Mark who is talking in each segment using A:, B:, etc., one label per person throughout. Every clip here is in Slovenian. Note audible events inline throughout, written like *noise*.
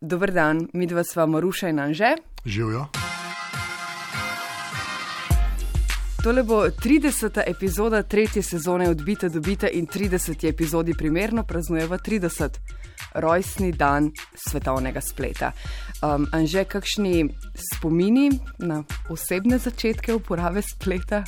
A: Dobr dan, mi dva sva Maruša in Anže.
B: Živijo.
A: Tole bo 30. epizoda tretje sezone Odbite, dobite in 30. epizodi primerno praznujeva 30. rojstni dan svetovnega spleta. Um, Anže, kakšni spomini na osebne začetke uporabe spleta?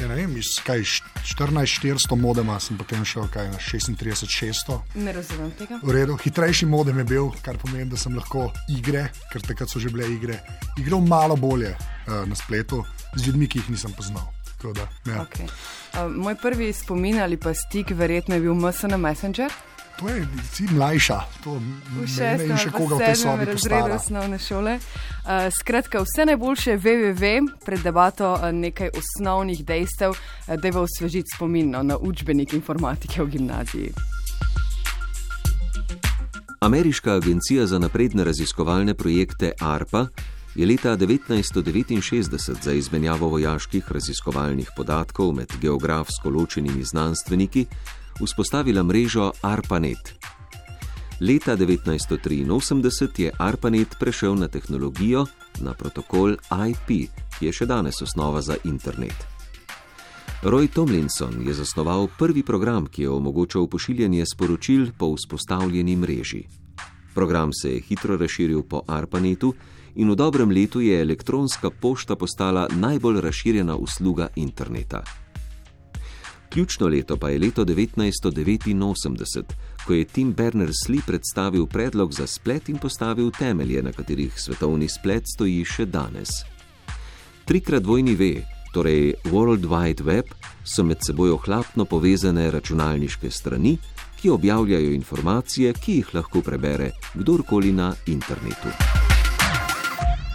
B: Ja, ne vem, iz 14-400 modema sem potem šel kaj, na 36-600.
A: Ne razumem tega.
B: V redu, hitrejši modem je bil, kar pomeni, da sem lahko igre, ker takrat so že bile igre, igral malo bolje uh, na spletu z ljudmi, ki jih nisem poznal. Da, ja.
A: okay. uh, moj prvi spomin ali pa stik, verjetno je bil MSN Messenger.
B: To je ti mlajša, to
A: v šestem, še koga v tej sobi razredu osnovne šole. Uh, skratka, vse najboljše VWV pred debato uh, nekaj osnovnih dejstev, uh, da je v osvežiti spomin no, na učbenik informatike v gimnaziji.
C: Ameriška agencija za napredne raziskovalne projekte ARPA je leta 1969 za izmenjavo vojaških raziskovalnih podatkov med geografsko ločenimi znanstveniki vzpostavila mrežo ARPANET. Leta 1983 je ARPANET prešel na tehnologijo, na protokol IP, ki je še danes osnova za internet. Roy Tomlinson je zasnoval prvi program, ki je omogočal pošiljanje sporočil po vzpostavljeni mreži. Program se je hitro razširil po ARPANETu in v dobrem letu je elektronska pošta postala najbolj razširjena usluga interneta. Ključno leto pa je leto 1989, ko je Tim Berners-Lee predstavil predlog za splet in postavil temelje, na katerih svetovni splet stoji še danes. Trikrat dvojni V, torej World Wide Web, so med seboj ohlapno povezane računalniške strani, ki objavljajo informacije, ki jih lahko prebere kdorkoli na internetu.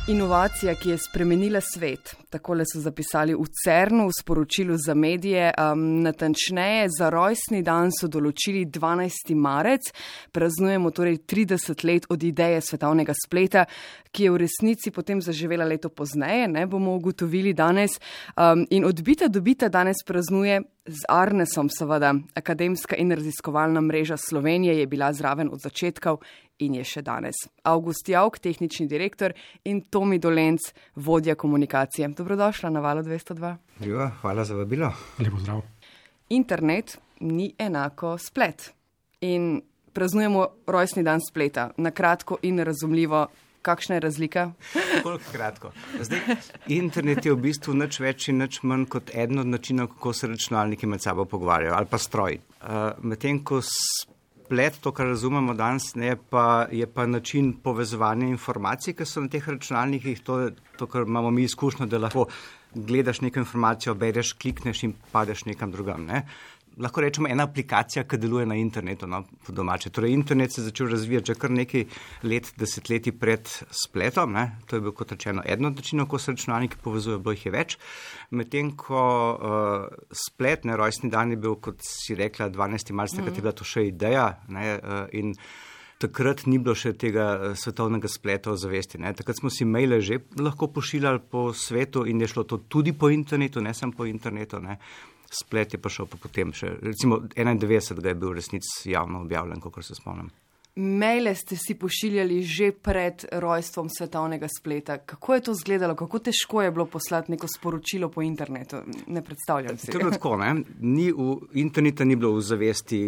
A: Inovacija, ki je spremenila svet. Tako so zapisali v CERN-u v sporočilu za medije. Um, natančneje, za rojstni dan so določili 12. marec, praznujemo torej 30 let od ideje svetovnega spleta, ki je v resnici potem zaživela leto pozneje, ne bomo ugotovili danes. Um, in odbita dobita danes praznuje z Arnesom, seveda, akademska in raziskovalna mreža Slovenije je bila zraven od začetkov in je še danes. August Javk, tehnični direktor in Tomi Dolenc, vodja komunikacije. Dobrodošla na valu 202.
D: Živa, hvala za vabilo.
B: Lepo zdrav.
A: Internet ni enako splet. In praznujemo rojstni dan spleta. Na kratko in razumljivo, kakšna je razlika? *laughs*
D: Koliko kratko. Zdaj, internet je v bistvu nič več in nič manj kot eden od načinov, kako se računalniki med sabo pogovarjajo ali pa stroj. Uh, Medtem ko splet, to, kar razumemo danes, ne, pa, je pa način povezovanja informacij, ki so na teh računalnikih, to, to kar imamo mi izkušnjo, da lahko gledaš neko informacijo, bereš, klikneš in padeš nekam drugam. Ne lahko rečemo, ena aplikacija, ki deluje na internetu, no, po domače. Torej, internet se je začel razvijati že kar nekaj let, desetletji pred spletom. Ne. To je bil, kot rečeno, eden od načinov, kako se računalniki povezujejo, bilo jih je več. Medtem ko uh, splet, ne rojstni dan je bil, kot si rekla, 12. marca, takrat mm -hmm. je bila to še ideja. Ne, uh, Takrat ni bilo še tega uh, svetovnega spleta o zavesti. Ne. Takrat smo si maile že lahko pošiljali po svetu in je šlo to tudi po internetu, ne samo po internetu. Ne splet je pa šel pa potem še, recimo 91. je bil resnici javno objavljen, kako se spomnim.
A: Maile ste si pošiljali že pred rojstvom svetovnega spleta. Kako je to izgledalo, kako težko je bilo poslati neko sporočilo po internetu? Ne predstavljam si.
D: Tako, ne? Ni v, interneta ni bilo v zavesti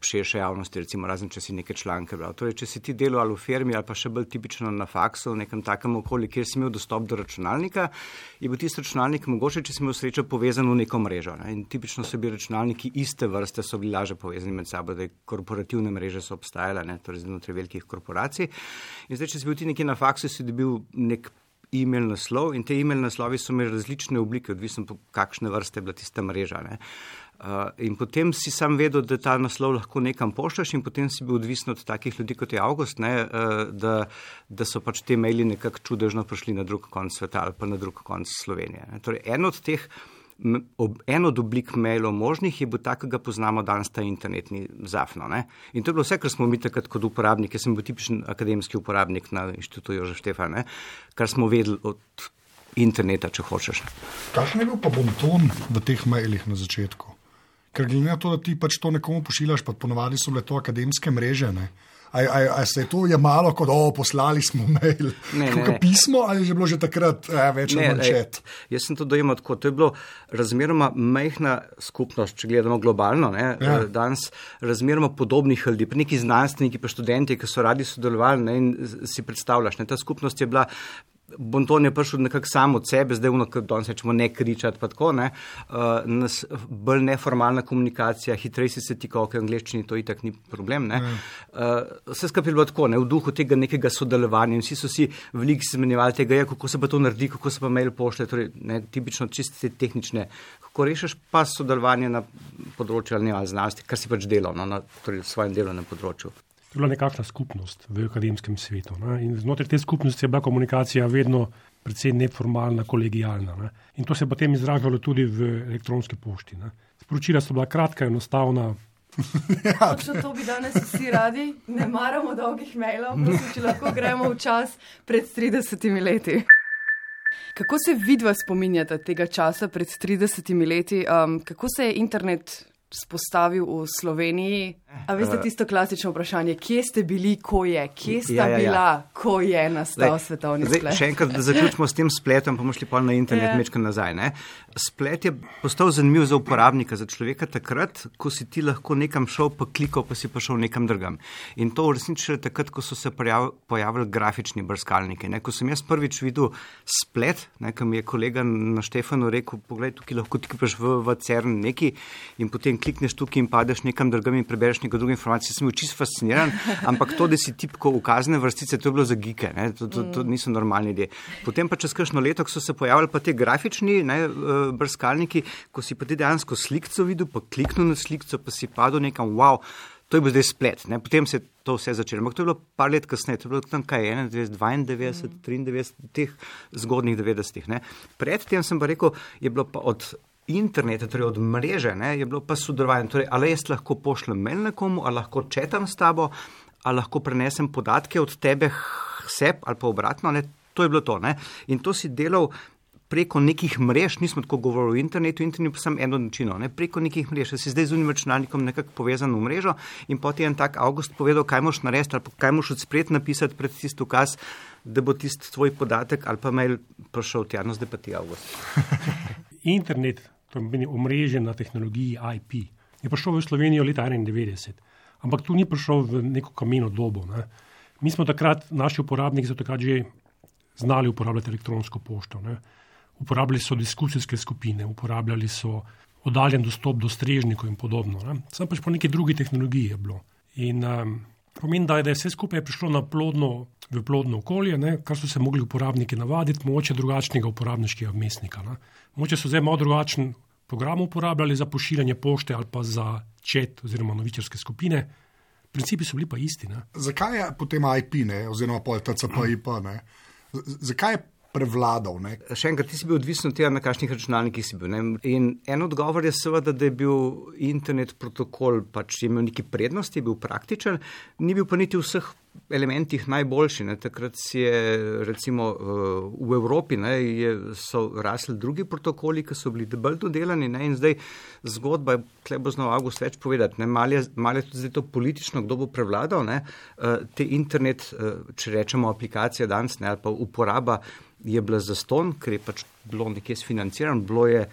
D: širše javnosti, recimo razen, če si neke članke bral. Torej, če si ti delal ali v firmi ali pa še bolj tipično na faksu, v nekem takem okolju, kjer si imel dostop do računalnika, je bil tisti računalnik mogoče, če si imel srečo povezan v neko mrežo. Ne? In tipično so bili računalniki iste vrste, so bili laže povezani med sabo, da je korporativne mreže so obstajale, ne? torej znotraj velikih korporacij. In zdaj, če si bil ti nekje na faksu, si dobil nek e-mail naslov in te e-mail naslovi so imeli različne oblike, odvisno po kakšne vrste je bila tista mreža. Ne? Uh, in potem si sam vedel, da ta naslov lahko nekam pošljaš, in potem si bil odvisen od takih ljudi kot je August, ne, uh, da, da so pač te maili nekako čudežno prišli na drug konc sveta ali pa na drug konc Slovenije. Torej, en od teh, ob, en od oblik mailov možnih je bil tak, ki ga poznamo danes, ta internetni zafno. Ne. In to je bilo vse, kar smo mi takrat kot uporabniki, jaz sem bil tipičen akademski uporabnik na inštitutu Jožef Štefan, ne, kar smo vedeli od interneta, če hočeš.
B: Kakšen je bil pa bonton v teh mailih na začetku? Ker glede na to, da ti pač to nekomu pošiljaš, pa ponovadi so bile to akademske mreže, ne? A, a, a se je to je malo kot, o, poslali smo mail, ne, ne, ne. pismo ali je že bilo že takrat eh, več ali manj čet?
D: Jaz sem to dojemal tako. To je bilo razmeroma majhna skupnost, če gledamo globalno. Ne, ja. Eh, danes razmeroma podobnih ljudi, neki znanstveniki, pa študenti, ki so radi sodelovali ne, in si predstavljaš. Ne, ta skupnost je bila Bonton je prišel nekako sam od sebe, zdaj vno, kot danes rečemo, ne kričati, pa tako, ne. Uh, nas, bolj neformalna komunikacija, hitreje se ti, kot v angleščini, to itak ni problem, ne. Uh, vse skupaj je bilo tako, ne, v duhu tega nekega sodelovanja in vsi so si veliko izmenjevali tega, ja, kako se pa to naredi, kako se pa mail pošle, torej, ne, tipično čiste tehnične, kako rešiš pa sodelovanje na področju ali ne, ali znanosti, kar si pač delal, no, na torej, svojem delovnem področju.
E: To je bila nekakšna skupnost v akademskem svetu. Ne? In znotraj te skupnosti je bila komunikacija vedno precej neformalna, kolegijalna. Ne? In to se je potem izražalo tudi v elektronski pošti. Ne? Sporočila so bila kratka, enostavna. *laughs*
A: Ja. To bi danes vsi radi, ne maramo dolgih mailov, prosim, če lahko gremo v čas pred 30 leti. Kako se vidva spominjate tega časa pred 30 leti? Um, kako se je internet spostavil v Sloveniji. A veste tisto klasično vprašanje, kje ste bili, ko je, kje ste ja, ja, ja. bila, ko je nastal Lej, svetovni zdaj, splet?
D: Še enkrat, da zaključimo s tem spletom, pa bomo šli pa na internet, ja. mečka nazaj. Ne? Splet je postal zanimiv za uporabnika, za človeka takrat, ko si ti lahko nekam šel, pa klikal, pa si pa šel nekam drugam. In to je takrat, ko so se pojavili grafični brskalniki. Ne? Ko sem jaz prvič videl splet, nekaj mi je kolega na Štefanu rekel, poglej, tukaj lahko ti kipaš v, v CERN neki in potem klikneš tukaj in padeš nekam drugam in prebereš nekaj druge informacije. Sem bil čisto fasciniran, *laughs* ampak to, da si tipko ukazne vrstice, to je bilo za gike, ne? to, to, to niso normalni ljudje. Potem pa čez kakšno leto, so se pojavili pa te grafični ne, eh, brskalniki, ko si pa ti dejansko slikco videl, pa kliknil na slikco, pa si padel nekam, wow. To je bil zdaj splet, ne? potem se je to vse začelo. Ampak to je bilo par let kasneje, to je bilo tam kaj 91, 92, mm. 93, teh zgodnih 90-ih. Predtem sem pa rekel, je bilo pa od interneta, torej od mreže, ne, je bilo pa sodelovanje. Torej, ali jaz lahko pošljem mail nekomu, ali lahko četam s tabo, ali lahko prenesem podatke od tebe seb ali pa obratno. Ne, to je bilo to. Ne. In to si delal. Preko nekih mrež, nismo tako govorili o internetu, internet pa sem eno načino, ne? preko nekih mrež, si zdaj z unim računalnikom nekako povezan v mrežo in potem je en tak avgust povedal, kaj moš narediti ali kaj moš odspred napisati pred tisto ukaz, da bo tisti tvoj podatek ali pa mail prišel tja, no zdaj pa ti avgust. *laughs* *laughs*
E: internet to pomeni omrežje na tehnologiji IP. Je prišel v Slovenijo leta 1991, ampak tu ni prišel v neko kameno dobo. Ne. Mi smo takrat, naši uporabniki so takrat že znali uporabljati elektronsko pošto. Ne. Uporabljali so diskusijske skupine, uporabljali so oddaljen dostop do strežnikov in podobno. Ne. Sam pač po neki drugi tehnologiji je bilo. In um, pomeni, da je vse skupaj prišlo na plodno, v plodno okolje, ne, kar so se mogli uporabniki navaditi, mogoče drugačnega uporabniškega mestnika. Ne. Moče so zdaj malo drugačen program uporabljali za pošiljanje pošte ali pa za čet oziroma novičarske skupine. Principi so bili pa isti. Ne?
B: Zakaj je potem IP, ne? oziroma TCP-IP? Zakaj je prevladal. Ne?
D: Še enkrat, ti si bil odvisen od tega, na kakšnih računalnikih si bil. Ne? In en odgovor je seveda, da je bil internet protokol, pač imel neki prednosti, je bil praktičen, ni bil pa niti v vseh elementih najboljši. Ne? Takrat si je recimo v Evropi, ne, je, so rasli drugi protokoli, ki so bili bolj dodelani ne? in zdaj zgodba, tle bo znal August več povedati, malo je, mal je tudi zdaj to politično, kdo bo prevladal, ne? te internet, če rečemo aplikacije danes ne? ali pa uporaba je bila zaston, ker je pač bilo nekje sfinancirano, bilo je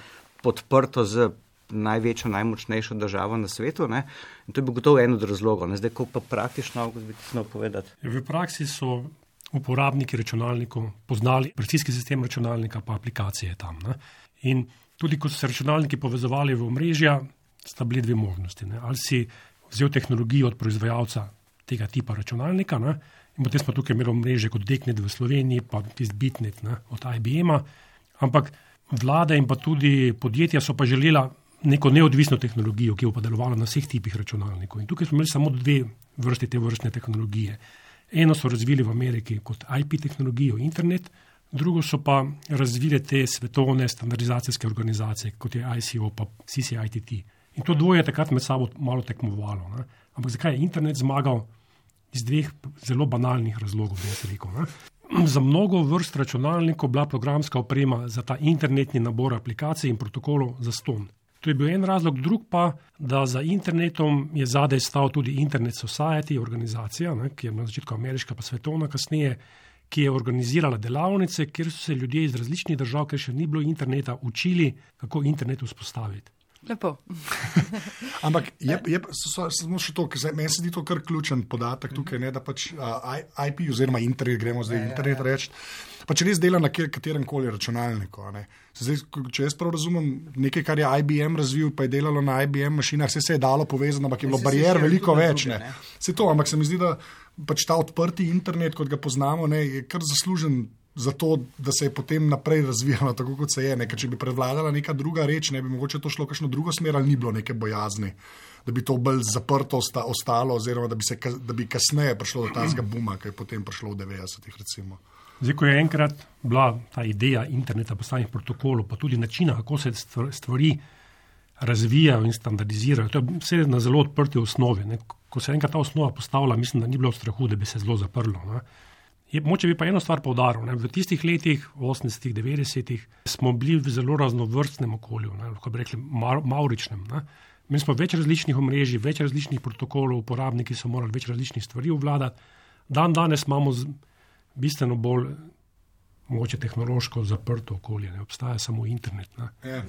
D: podprto z največjo, najmočnejšo državo na svetu. Ne? In to je bilo gotovo eno od razlogov. Ne? Zdaj, ko pa praktično, kako bi ti smel povedati.
E: V praksi so uporabniki računalnikov poznali operacijski sistem računalnika, pa aplikacije tam. Ne? In tudi, ko so se računalniki povezovali v omrežja, sta bili dve možnosti. Ne? Ali si vzel tehnologijo od proizvajalca tega tipa računalnika, ne? In potem smo tukaj imeli mreže kot Deknet v Sloveniji, pa tisti Bitnet ne, od IBM-a. Ampak vlade in pa tudi podjetja so pa želela neko neodvisno tehnologijo, ki bo pa delovala na vseh tipih računalnikov. In tukaj smo imeli samo dve vrsti te vrstne tehnologije. Eno so razvili v Ameriki kot IP tehnologijo, internet, drugo so pa razvile te svetovne standardizacijske organizacije, kot je ICO, pa CCITT. In to dvoje je takrat med sabo malo tekmovalo. Ne. Ampak zakaj je internet zmagal? Iz dveh zelo banalnih razlogov, bi jaz rekel. Ne. Za mnogo vrst računalnikov bila programska oprema za ta internetni nabor aplikacij in protokolov za ston. To je bil en razlog, drug pa, da za internetom je zadaj stal tudi Internet Society, organizacija, ne, ki je na začetku ameriška, pa svetovna kasneje, ki je organizirala delavnice, kjer so se ljudje iz različnih držav, ker še ni bilo interneta, učili, kako internet vzpostaviti.
A: Lepo. *laughs*
B: Ampak je, je samo še to, ker meni se zdi to kar ključen podatek tukaj, ne, da pač uh, IP oziroma internet, gremo zdaj ja, internet ja, ja. reči. Pa če res dela na katerem koli računalniku. Zdaj, če jaz prav razumem, nekaj, kar je IBM razvil, pa je delalo na IBM mašinah, vse se je dalo povezati, ampak je bilo barijer veliko več. Druge, se to, ampak se mi zdi, da pač ta odprti internet, kot ga poznamo, ne, je kar zaslužen za to, da se je potem naprej razvijalo tako, kot se je. Ne? Če bi prevladala neka druga reč, ne bi mogoče to šlo v kakšno drugo smer, ali ni bilo neke bojazni, da bi to bolj zaprto osta, ostalo, oziroma da bi, se, da bi kasneje prišlo do tega buma, ki je potem prišlo v 90-ih.
E: Zdaj, ko je enkrat bila ta ideja interneta, postavljenih protokolov, pa tudi načina, kako se stvari razvijajo in standardizirajo, to je vse na zelo odprti osnovi. Ne? Ko se je enkrat ta osnova postavila, mislim, da ni bilo strahu, da bi se zelo zaprlo. Ne? Je, moče bi pa eno stvar povdaril. Ne? V tistih letih, 80-ih, 90-ih, smo bili v zelo raznovrstnem okolju, ne? lahko bi rekli mar, mauričnem. Ne? Mi smo več različnih omrežij, več različnih protokolov, uporabniki so morali več različnih stvari obvladati. Dan danes imamo bistveno bolj mogoče tehnološko zaprto okolje, ne obstaja samo internet. Ja.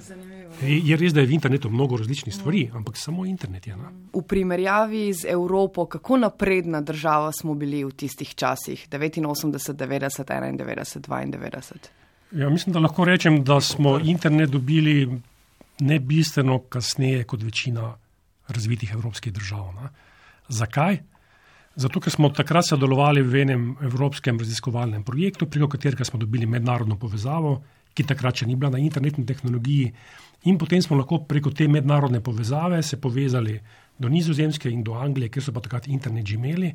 E: Je res, da je v internetu mnogo različnih stvari, mm. ampak samo internet je. Ne?
A: V primerjavi z Evropo, kako napredna država smo bili v tistih časih, 89, 90, 91, 92?
E: Ja, mislim, da lahko rečem, da smo internet dobili ne bistveno kasneje kot večina razvitih evropskih držav. Ne? Zakaj? Zato, ker smo takrat sodelovali v enem evropskem raziskovalnem projektu, preko katerega smo dobili mednarodno povezavo, ki takrat še ni bila na internetni tehnologiji, in potem smo lahko preko te mednarodne povezave se povezali do Nizozemske in do Anglije, kjer so pa takrat internet že imeli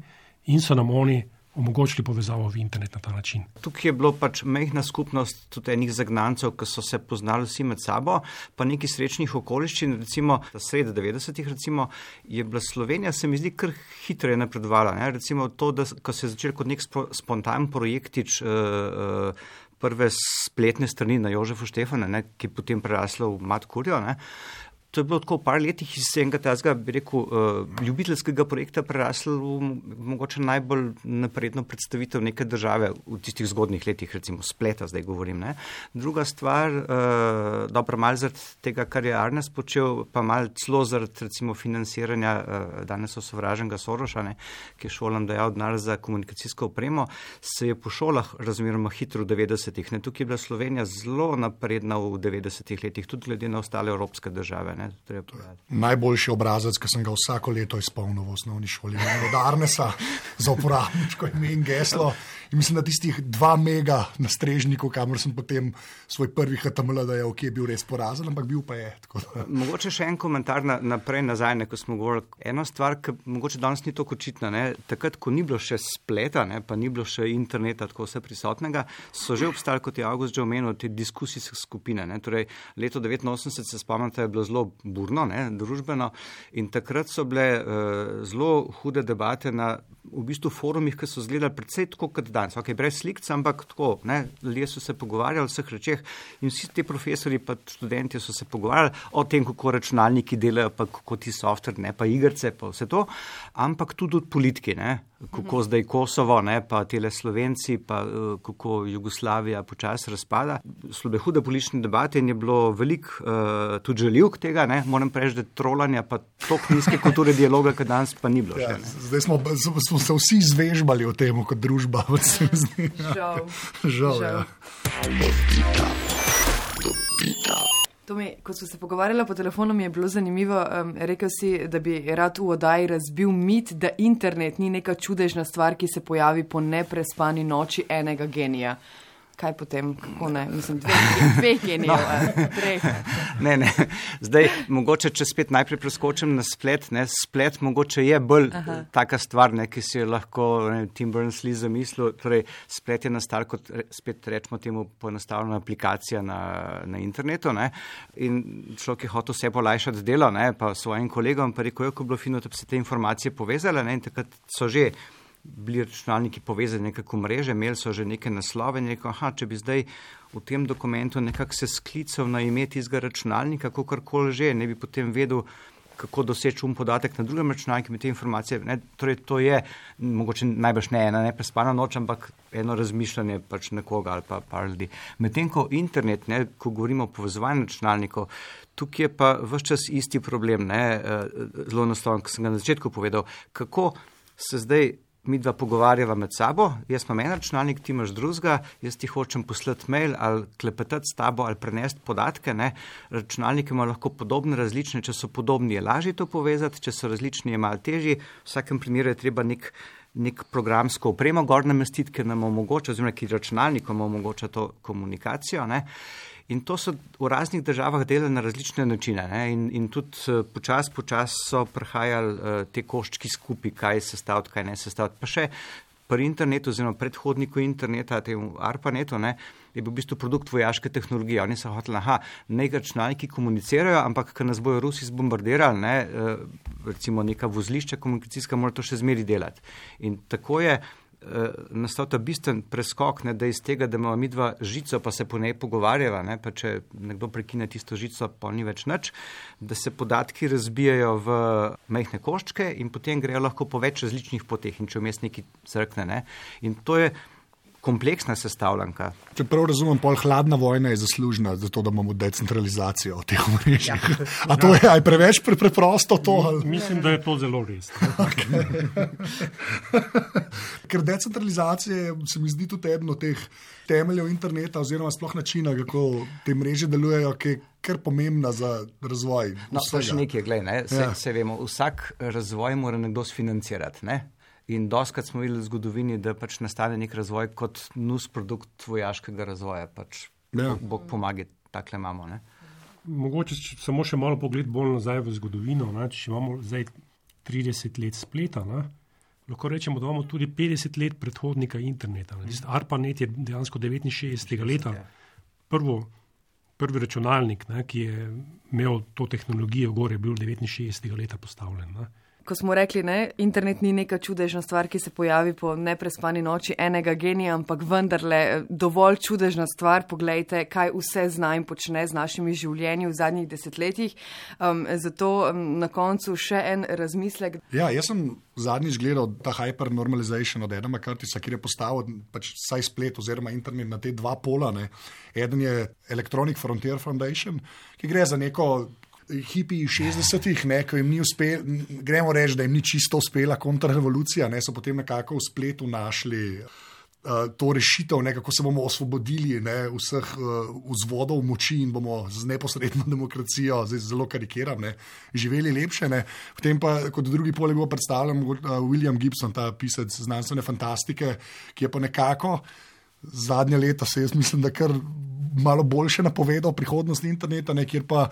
E: in so nam oni omogočili povezavo v internet na ta način.
D: Tukaj je bilo pač mehna skupnost tudi enih zagnancev, ki so se poznali vsi med sabo, pa neki srečnih okoliščin, recimo sred 90-ih, recimo je bila Slovenija, se mi zdi, kar hitro je napredovala. Ne? Recimo to, da ko se je začel kot nek spontan projektič. Uh, uh, Prve spletne strani na Jožefu Štefana, ne, ki je potem preraslo v Matkurjo. Uh, to je bilo tako par letih iz enega tega, bi rekel, uh, ljubiteljskega projekta preraslo v mogoče najbolj napredno predstavitev neke države v tistih zgodnih letih, recimo spleta, zdaj govorim. Ne. Druga stvar, uh, dobro, mal zaradi tega, kar je Arnes počel, pa mal celo zaradi recimo financiranja uh, danes osovraženega Soroša, ne, ki je šolam dajal denar za komunikacijsko opremo, se je po šolah razmeroma hitro v 90-ih. Tukaj je bila Slovenija zelo napredna v 90-ih letih, tudi glede na ostale evropske države. Ne ne,
B: Najboljši obrazec, ki sem ga vsako leto izpolnil v osnovni šoli, je od Arnesa za uporabniško ime in geslo. In mislim, da tistih dva mega na strežniku, kamor sem potem svoj prvi HTML, da je ok, bil res porazen, ampak bil pa je.
D: Mogoče še en komentar na, naprej nazaj, ne, ko smo govorili. Ena stvar, ki mogoče danes ni tako očitna, ne, takrat, ko ni bilo še spleta, ne, pa ni bilo še interneta, tako vse prisotnega, so že obstajali, kot je August že omenil, te diskusijske skupine. Ne. Torej, leto 1989 se spomnite, je bilo zelo burno, ne, družbeno. In takrat so bile uh, zelo hude debate na v bistvu forumih, ki so izgledali predvsej tako kot danes. Okay, brez slik, ampak tako, ne, ljudje so se pogovarjali o vseh rečeh in vsi ti profesori in študenti so se pogovarjali o tem, kako računalniki delajo, pa kako ti softver, ne pa igrice, pa vse to, ampak tudi od politike, ne, kako mhm. zdaj Kosovo, ne, pa tele Slovenci, pa uh, kako Jugoslavija počasi razpada. Slobe hude politične debate in je bilo veliko uh, tudi želivk tega, ne, moram reči, da trolanja pa tok nizke kulture dialoga, kot danes pa ni bilo. Ja, še,
B: zdaj smo, smo se vsi izvežbali o tem, kot družba. *laughs*
A: Žal.
B: Žal, Žal. Ja.
A: Mi, ko smo se pogovarjali po telefonu, mi je bilo zanimivo. Um, rekel si, da bi rad v oddaji razbil mit, da internet ni neka čudežna stvar, ki se pojavi po neprespani noči enega genija kaj potem, kako ne, mislim, dve, *laughs* dve genijo, no. treh. *laughs*
D: Ne, ne. Zdaj, mogoče, če spet najprej preskočim na splet, ne, splet mogoče je bolj Aha. taka stvar, ne, ki si jo lahko ne, Tim Berners-Lee zamislil. Torej, splet je nastal kot, spet rečemo temu, poenostavljena aplikacija na, na internetu ne, in človek je hotel vse polajšati delo, ne, pa svojim kolegom pa rekel, kako je bilo fino, da bi se te informacije povezale ne, in takrat so že bili računalniki povezani nekako mreže, imeli so že neke naslove, neko, aha, če bi zdaj v tem dokumentu nekako se sklical na ime tistega računalnika, kakorkoli že, ne bi potem vedel, kako doseči um podatek na drugem računalniku, te informacije. Ne, torej, to je mogoče najbrž ne ena neprespana noč, ampak eno razmišljanje pač nekoga ali pa par ljudi. Medtem ko internet, ne, ko govorimo o povezovanju računalnikov, tukaj je pa vse čas isti problem, ne, eh, zelo enostavno, kot sem ga na začetku povedal, kako se zdaj mi dva pogovarjava med sabo, jaz imam en računalnik, ti imaš drugega, jaz ti hočem poslati mail ali klepetati s tabo ali prenesti podatke. Ne. Računalniki imajo lahko podobne, različne, če so podobni, je lažje to povezati, če so različni, je malo težji. V vsakem primeru je treba nek, nek programsko opremo gor namestiti, ker nam omogoča, oziroma ki računalnikom omogoča to komunikacijo. Ne. In to so v raznih državah delali na različne načine. In, in tudi eh, počasi počas so prihajali uh, te koščki skupaj, kaj se staviti, kaj ne se staviti. Pa še pri internetu, oziroma predhodniku interneta, tem ARPANETu, ne, je bil v bistvu produkt vojaške tehnologije. Oni so hoteli, da nekaj računalniki komunicirajo, ampak ker nas bojo Rusi zbombardirali, ne, uh, recimo neka vozlišča komunikacijska, mora to še zmeri delati. In tako je. Eh, nastal ta bistven preskok, ne, da iz tega, da imamo mi dva žico, pa se po njej pogovarjava, ne, pa če nekdo prekine tisto žico, pa ni več nič, da se podatki razbijajo v majhne koščke in potem grejo lahko po več različnih poteh in če vmes neki zrkne. Ne. In to je kompleksna sestavljanka.
B: Če prav razumem, pol hladna vojna je zaslužna za to, da imamo decentralizacijo teh omrežij. Ja. A to je aj preveč pre, preprosto to?
E: Mislim, da je to zelo res. *laughs*
B: Ker decentralizacija se mi zdi tudi eden od teh temeljev interneta oziroma sploh načina, kako te mreže delujejo, ki je kar pomembna za razvoj.
D: No, to še nekaj, gledaj, ne? se, ja. se vemo, vsak razvoj mora nekdo sfinancirati. Ne? In doskrat smo videli v zgodovini, da pač nastane nek razvoj kot nus produkt vojaškega razvoja. Pač ja. Bog pomaga, takle imamo. Ne?
E: Mogoče samo še malo pogled bolj nazaj v zgodovino. Ne? Če imamo zdaj 30 let spleta, ne? lahko rečemo, da imamo tudi 50 let predhodnika interneta. ARPANET je dejansko 69. leta prvo, prvi računalnik, ne? ki je imel to tehnologijo, gore je bil 69. leta postavljen. Ne?
A: Ko smo rekli, da internet ni neka čudežna stvar, ki se pojavi po neprespani noči enega genija, ampak vendarle eh, dovolj čudežna stvar. Poglejte, kaj vse zna in počne z našimi življenji v zadnjih desetletjih. Um, zato um, na koncu še en razmislek.
B: Ja, jaz sem zadnjič gledal ta hypernormalization od Edema Kartisa, ki je postavil pač saj splet oziroma internet na te dva pola. Ne. Eden je Electronic Frontier Foundation, ki gre za neko hipi 60-ih, ko jim ni uspelo, gremo reči, da jim ni čisto uspela kontrarevolucija, ne so potem nekako v spletu našli. Uh, to rešitev, ne, kako se bomo osvobodili ne, vseh uh, vzvodov moči in bomo z neposredno demokracijo, zdaj zelo karikiram, ne, živeli lepše. Ne. Potem pa, kot drugi poleg, bo predstavljen uh, William Gibson, ta pisec znanstvene fantastike, ki je pa nekako zadnja leta, se jaz mislim, da kar malo boljše napovedal prihodnost interneta, ne, kjer pa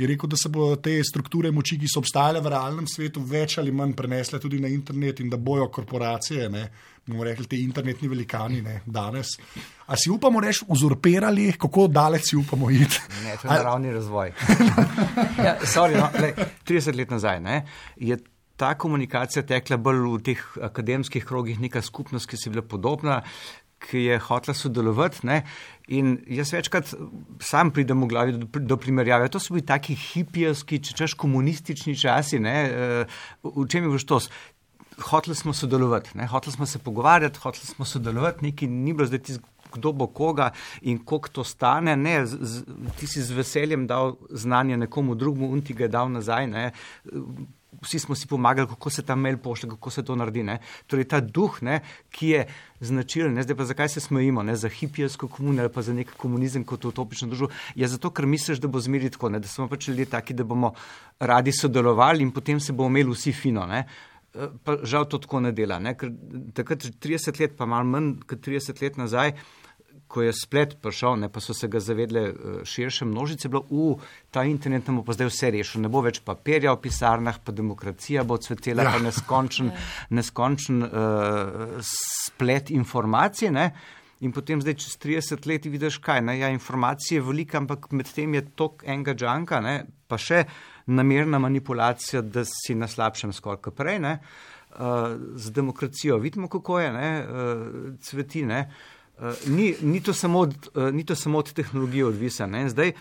B: je rekel, da se bodo te strukture moči, ki so obstajale v realnem svetu, več ali manj prenesle tudi na internet in da bojo korporacije, ne, bomo rekli, te internetni velikani ne, danes. A si upamo reči, uzurpirali, kako daleč si upamo iti?
D: Ne, to je naravni razvoj. *laughs* ja, sorry, no, le, 30 let nazaj ne, je ta komunikacija tekla bolj v teh akademskih krogih, neka skupnost, ki si bila podobna ki je hotela sodelovati. Ne? In jaz večkrat sam pridem v glavi do, do primerjave. To so bili taki hipijski, če češ komunistični časi. Ne? Eh, v čem je to? Hoteli smo sodelovati, ne? hoteli smo se pogovarjati, hoteli smo sodelovati, neki ni bilo zdaj tisto. Kdo bo koga in koliko to stane, ne, z, z, ti si z veseljem dal znanje nekomu drugemu in ti ga je dal nazaj. Ne vsi smo si pomagali, kako se ta mail pošlje, kako se to naredi. Ne? Torej, ta duh, ne, ki je značilen, ne? zdaj pa zakaj se smejimo, ne? za hipijsko komunijo ali pa za nek komunizem kot utopično družbo, je zato, ker misliš, da bo zmeri tako, ne? da smo pač ljudje taki, da bomo radi sodelovali in potem se bomo imeli vsi fino. Ne? Eh, pa žal to tako ne dela. Ne? Ker takrat 30 let, pa malo manj kot 30 let nazaj, ko je splet prišel, ne, pa so se ga zavedle eh, širše množice, bilo, u, ta internet nam bo zdaj vse rešil, ne bo več papirja v pisarnah, pa demokracija bo cvetela, ja. pa neskončen, neskončen uh, splet informacij. Ne. In potem zdaj čez 30 let vidiš, kaj je. Ja, informacije je veliko, ampak med tem je tok enega džanka, ne, pa še namerna manipulacija, da si na slabšem skoraj prej. Ne. z demokracijo. Vidimo, kako je, ne, cveti. Ne. Ni, ni, to samo od, ni to samo od tehnologije odvisno. Zdaj,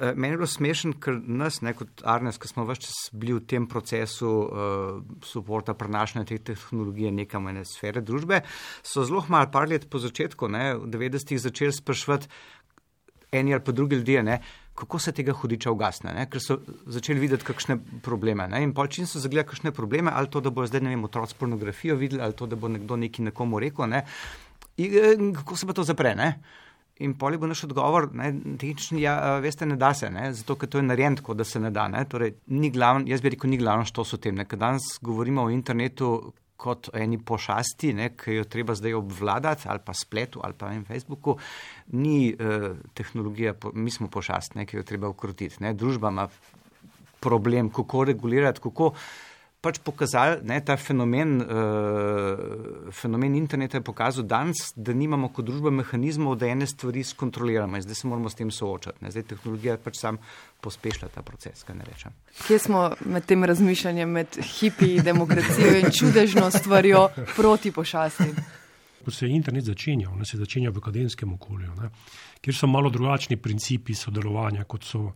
D: Eh, meni je bilo smešen, ker nas, ne, kot Arnes, ki smo vse čas bili v tem procesu uh, suporta prenašanja te tehnologije nekam ene sfere družbe, so zelo malo, par let po začetku, ne, v 90-ih začeli sprašvati eni ali pa drugi ljudje, ne, kako se tega hudiča ugasne, ne, ker so začeli videti kakšne probleme. Ne, in počin so zagledali kakšne probleme, ali to, da bo zdaj, ne vem, otroci pornografijo videli, ali to, da bo nekdo neki nekomu rekel, ne, in, in kako se pa to zapre, ne. In poli bo naš odgovor, tehnični, ja, veste, ne da se, ne? zato ker to je narejen tako, da se ne da. Ne? Torej, ni glavno, jaz bi rekel, ni glavno, što so tem. Ker danes govorimo o internetu kot o eni pošasti, ne? ki jo treba zdaj obvladati, ali pa spletu, ali pa na Facebooku, ni uh, tehnologija, mi smo pošast, ne? ki jo treba ukrotiti. Družba ima problem, kako regulirati, kako pač pokazali, da ta fenomen, uh, fenomen interneta je pokazal danes, da nimamo kot družba mehanizmov, da ene stvari skontroliramo in zdaj se moramo s tem soočati. Ne. Zdaj tehnologija pač sam pospešlja ta proces, kaj ne rečem.
A: Kje smo med tem razmišljanjem, med hipi, demokracijo in čudežno stvarjo proti pošasti?
E: Ko se je internet začenjal, ne, se je začenjal v akademskem okolju, ne, kjer so malo drugačni principi sodelovanja, kot so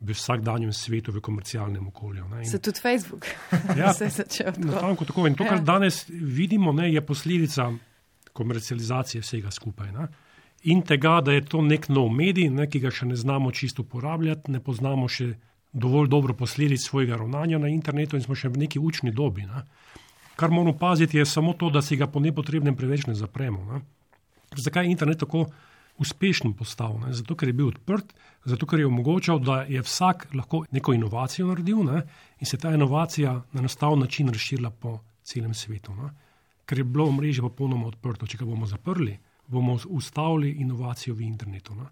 E: v vsakdanjem svetu, v komercialnem okolju.
A: In, se tudi Facebook *laughs*
E: ja, se je začel. Tako, tako. In to, kar ja. danes vidimo, ne, je posledica komercializacije vsega skupaj. Ne. In tega, da je to nek nov medij, ne, ki ga še ne znamo čisto uporabljati, ne poznamo še dovolj dobro posledic svojega ravnanja na internetu in smo še v neki učni dobi. Ne. Kar moramo paziti, je samo to, da si ga po nepotrebnem preveč ne zapremo. Ne. Zakaj je internet tako uspešen postal? Ne. Zato, ker je bil odprt, zato ker je omogočal, da je vsak lahko neko inovacijo naredil ne, in se ta inovacija na enostaven način razširila po celem svetu. Ne. Ker je bilo omrežje popolnoma odprto. Če ga bomo zaprli, bomo ustavili inovacijo v internetu. Ne.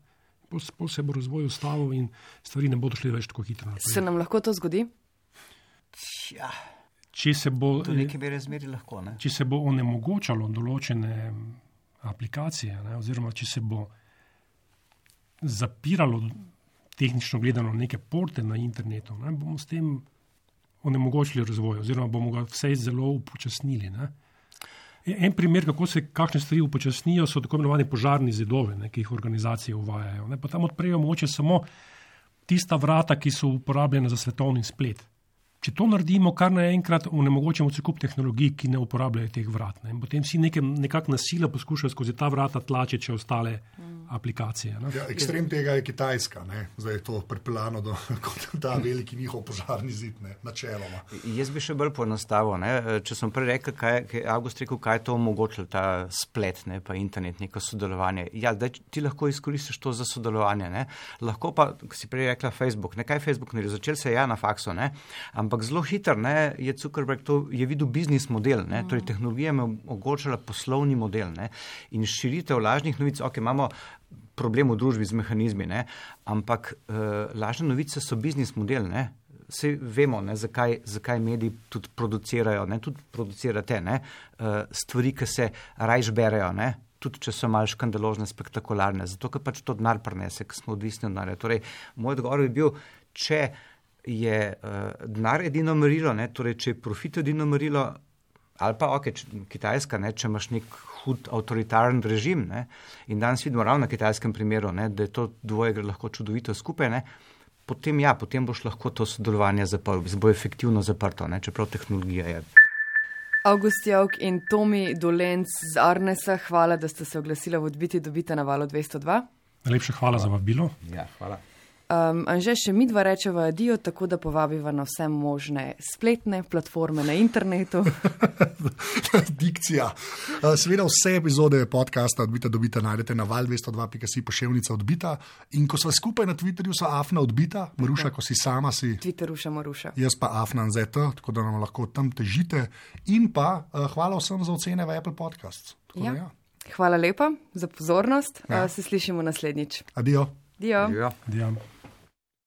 E: Pol se bo razvoj ustavil in stvari ne bodo šle več tako hitro. Naprej.
A: Se nam lahko to zgodi?
E: Ja. Če se bo,
D: lahko,
E: če se bo onemogočalo določene aplikacije, ne, oziroma če se bo zapiralo, tehnično gledano, neke porte na internetu, ne, bomo s tem onemogočili razvoj, oziroma bomo ga vse zelo upočasnili. Ne. E, en primer, kako se kakšne stvari upočasnijo, so tako imenovani požarni zidovi, ne, ki jih organizacije uvajajo. Ne, pa tam odprejo moče samo tista vrata, ki so uporabljena za svetovni splet. Če to naredimo, kar naenkrat onemogočimo cel kup tehnologij, ki ne uporabljajo teh vrat. Ne. Potem si nekako nasila poskušajo skozi ta vrata tlačiti ostale mm. aplikacije.
B: Ja, ekstrem tega je Kitajska, ne. zdaj je to pripeljano do *laughs* ta veliki njihov požarni zid, ne. načeloma.
D: Jaz bi še bolj poenostavil. Če sem prej rekel, kaj je August rekel, kaj je to omogočilo, ta splet, ne, pa internet, neko sodelovanje. Ja, da ti lahko izkoristiš to za sodelovanje. Ne. Lahko pa, ko si prej rekla Facebook, ne kaj Facebook ne, začel se ja na faksu. Ne ampak zelo hitro je Zuckerberg to je videl biznis model, ne? torej tehnologija je omogočala poslovni model ne? in širitev lažnih novic. Ok, imamo problem v družbi z mehanizmi, ne? ampak uh, lažne novice so biznis model. Ne? Vse vemo, ne, zakaj, zakaj mediji tudi producirajo, ne, tudi producirate ne, uh, stvari, ki se rajš berejo, ne, tudi če so malce škandalozne, spektakularne, zato ker pač to denar prenese, ker smo odvisni od denarja. Torej, moj odgovor bi bil, če je uh, denar edino merilo, ne? torej če je profit edino merilo, ali pa ok, če, Kitajska, ne? če imaš nek hud avtoritaren režim. Ne? In danes vidimo ravno na kitajskem primeru, ne? da je to dvoje gre lahko čudovito skupaj. Ne? Potem, ja, potem boš lahko to sodelovanje zaprl, bo efektivno zaprto, ne? čeprav tehnologija je.
A: August Javk in Tomi Dolenc z Arnesa, hvala, da ste se oglasili v odbiti dobite na valu 202.
E: Najlepša hvala za vabilo.
D: Ja, hvala.
A: Um, Anže, še mi dva rečeva adijo, tako da povabiva na vse možne spletne platforme na internetu. *laughs*
B: Dikcija. Uh, seveda vse epizode podcasta odbita dobita najdete na val202.si pošiljnica odbita. In ko smo skupaj na Twitterju, so afna odbita, Maruša, ko si sama si.
A: Twitter ruša Maruša.
B: Jaz pa afna ZT, tako da nam lahko tam težite. In pa uh, hvala vsem za ocene v Apple Podcasts.
A: Ja. Ja. Hvala lepa za pozornost. Ja. Uh, se slišimo naslednjič.
B: Adijo.
A: Adijo.
D: Adijo.
E: Adijo.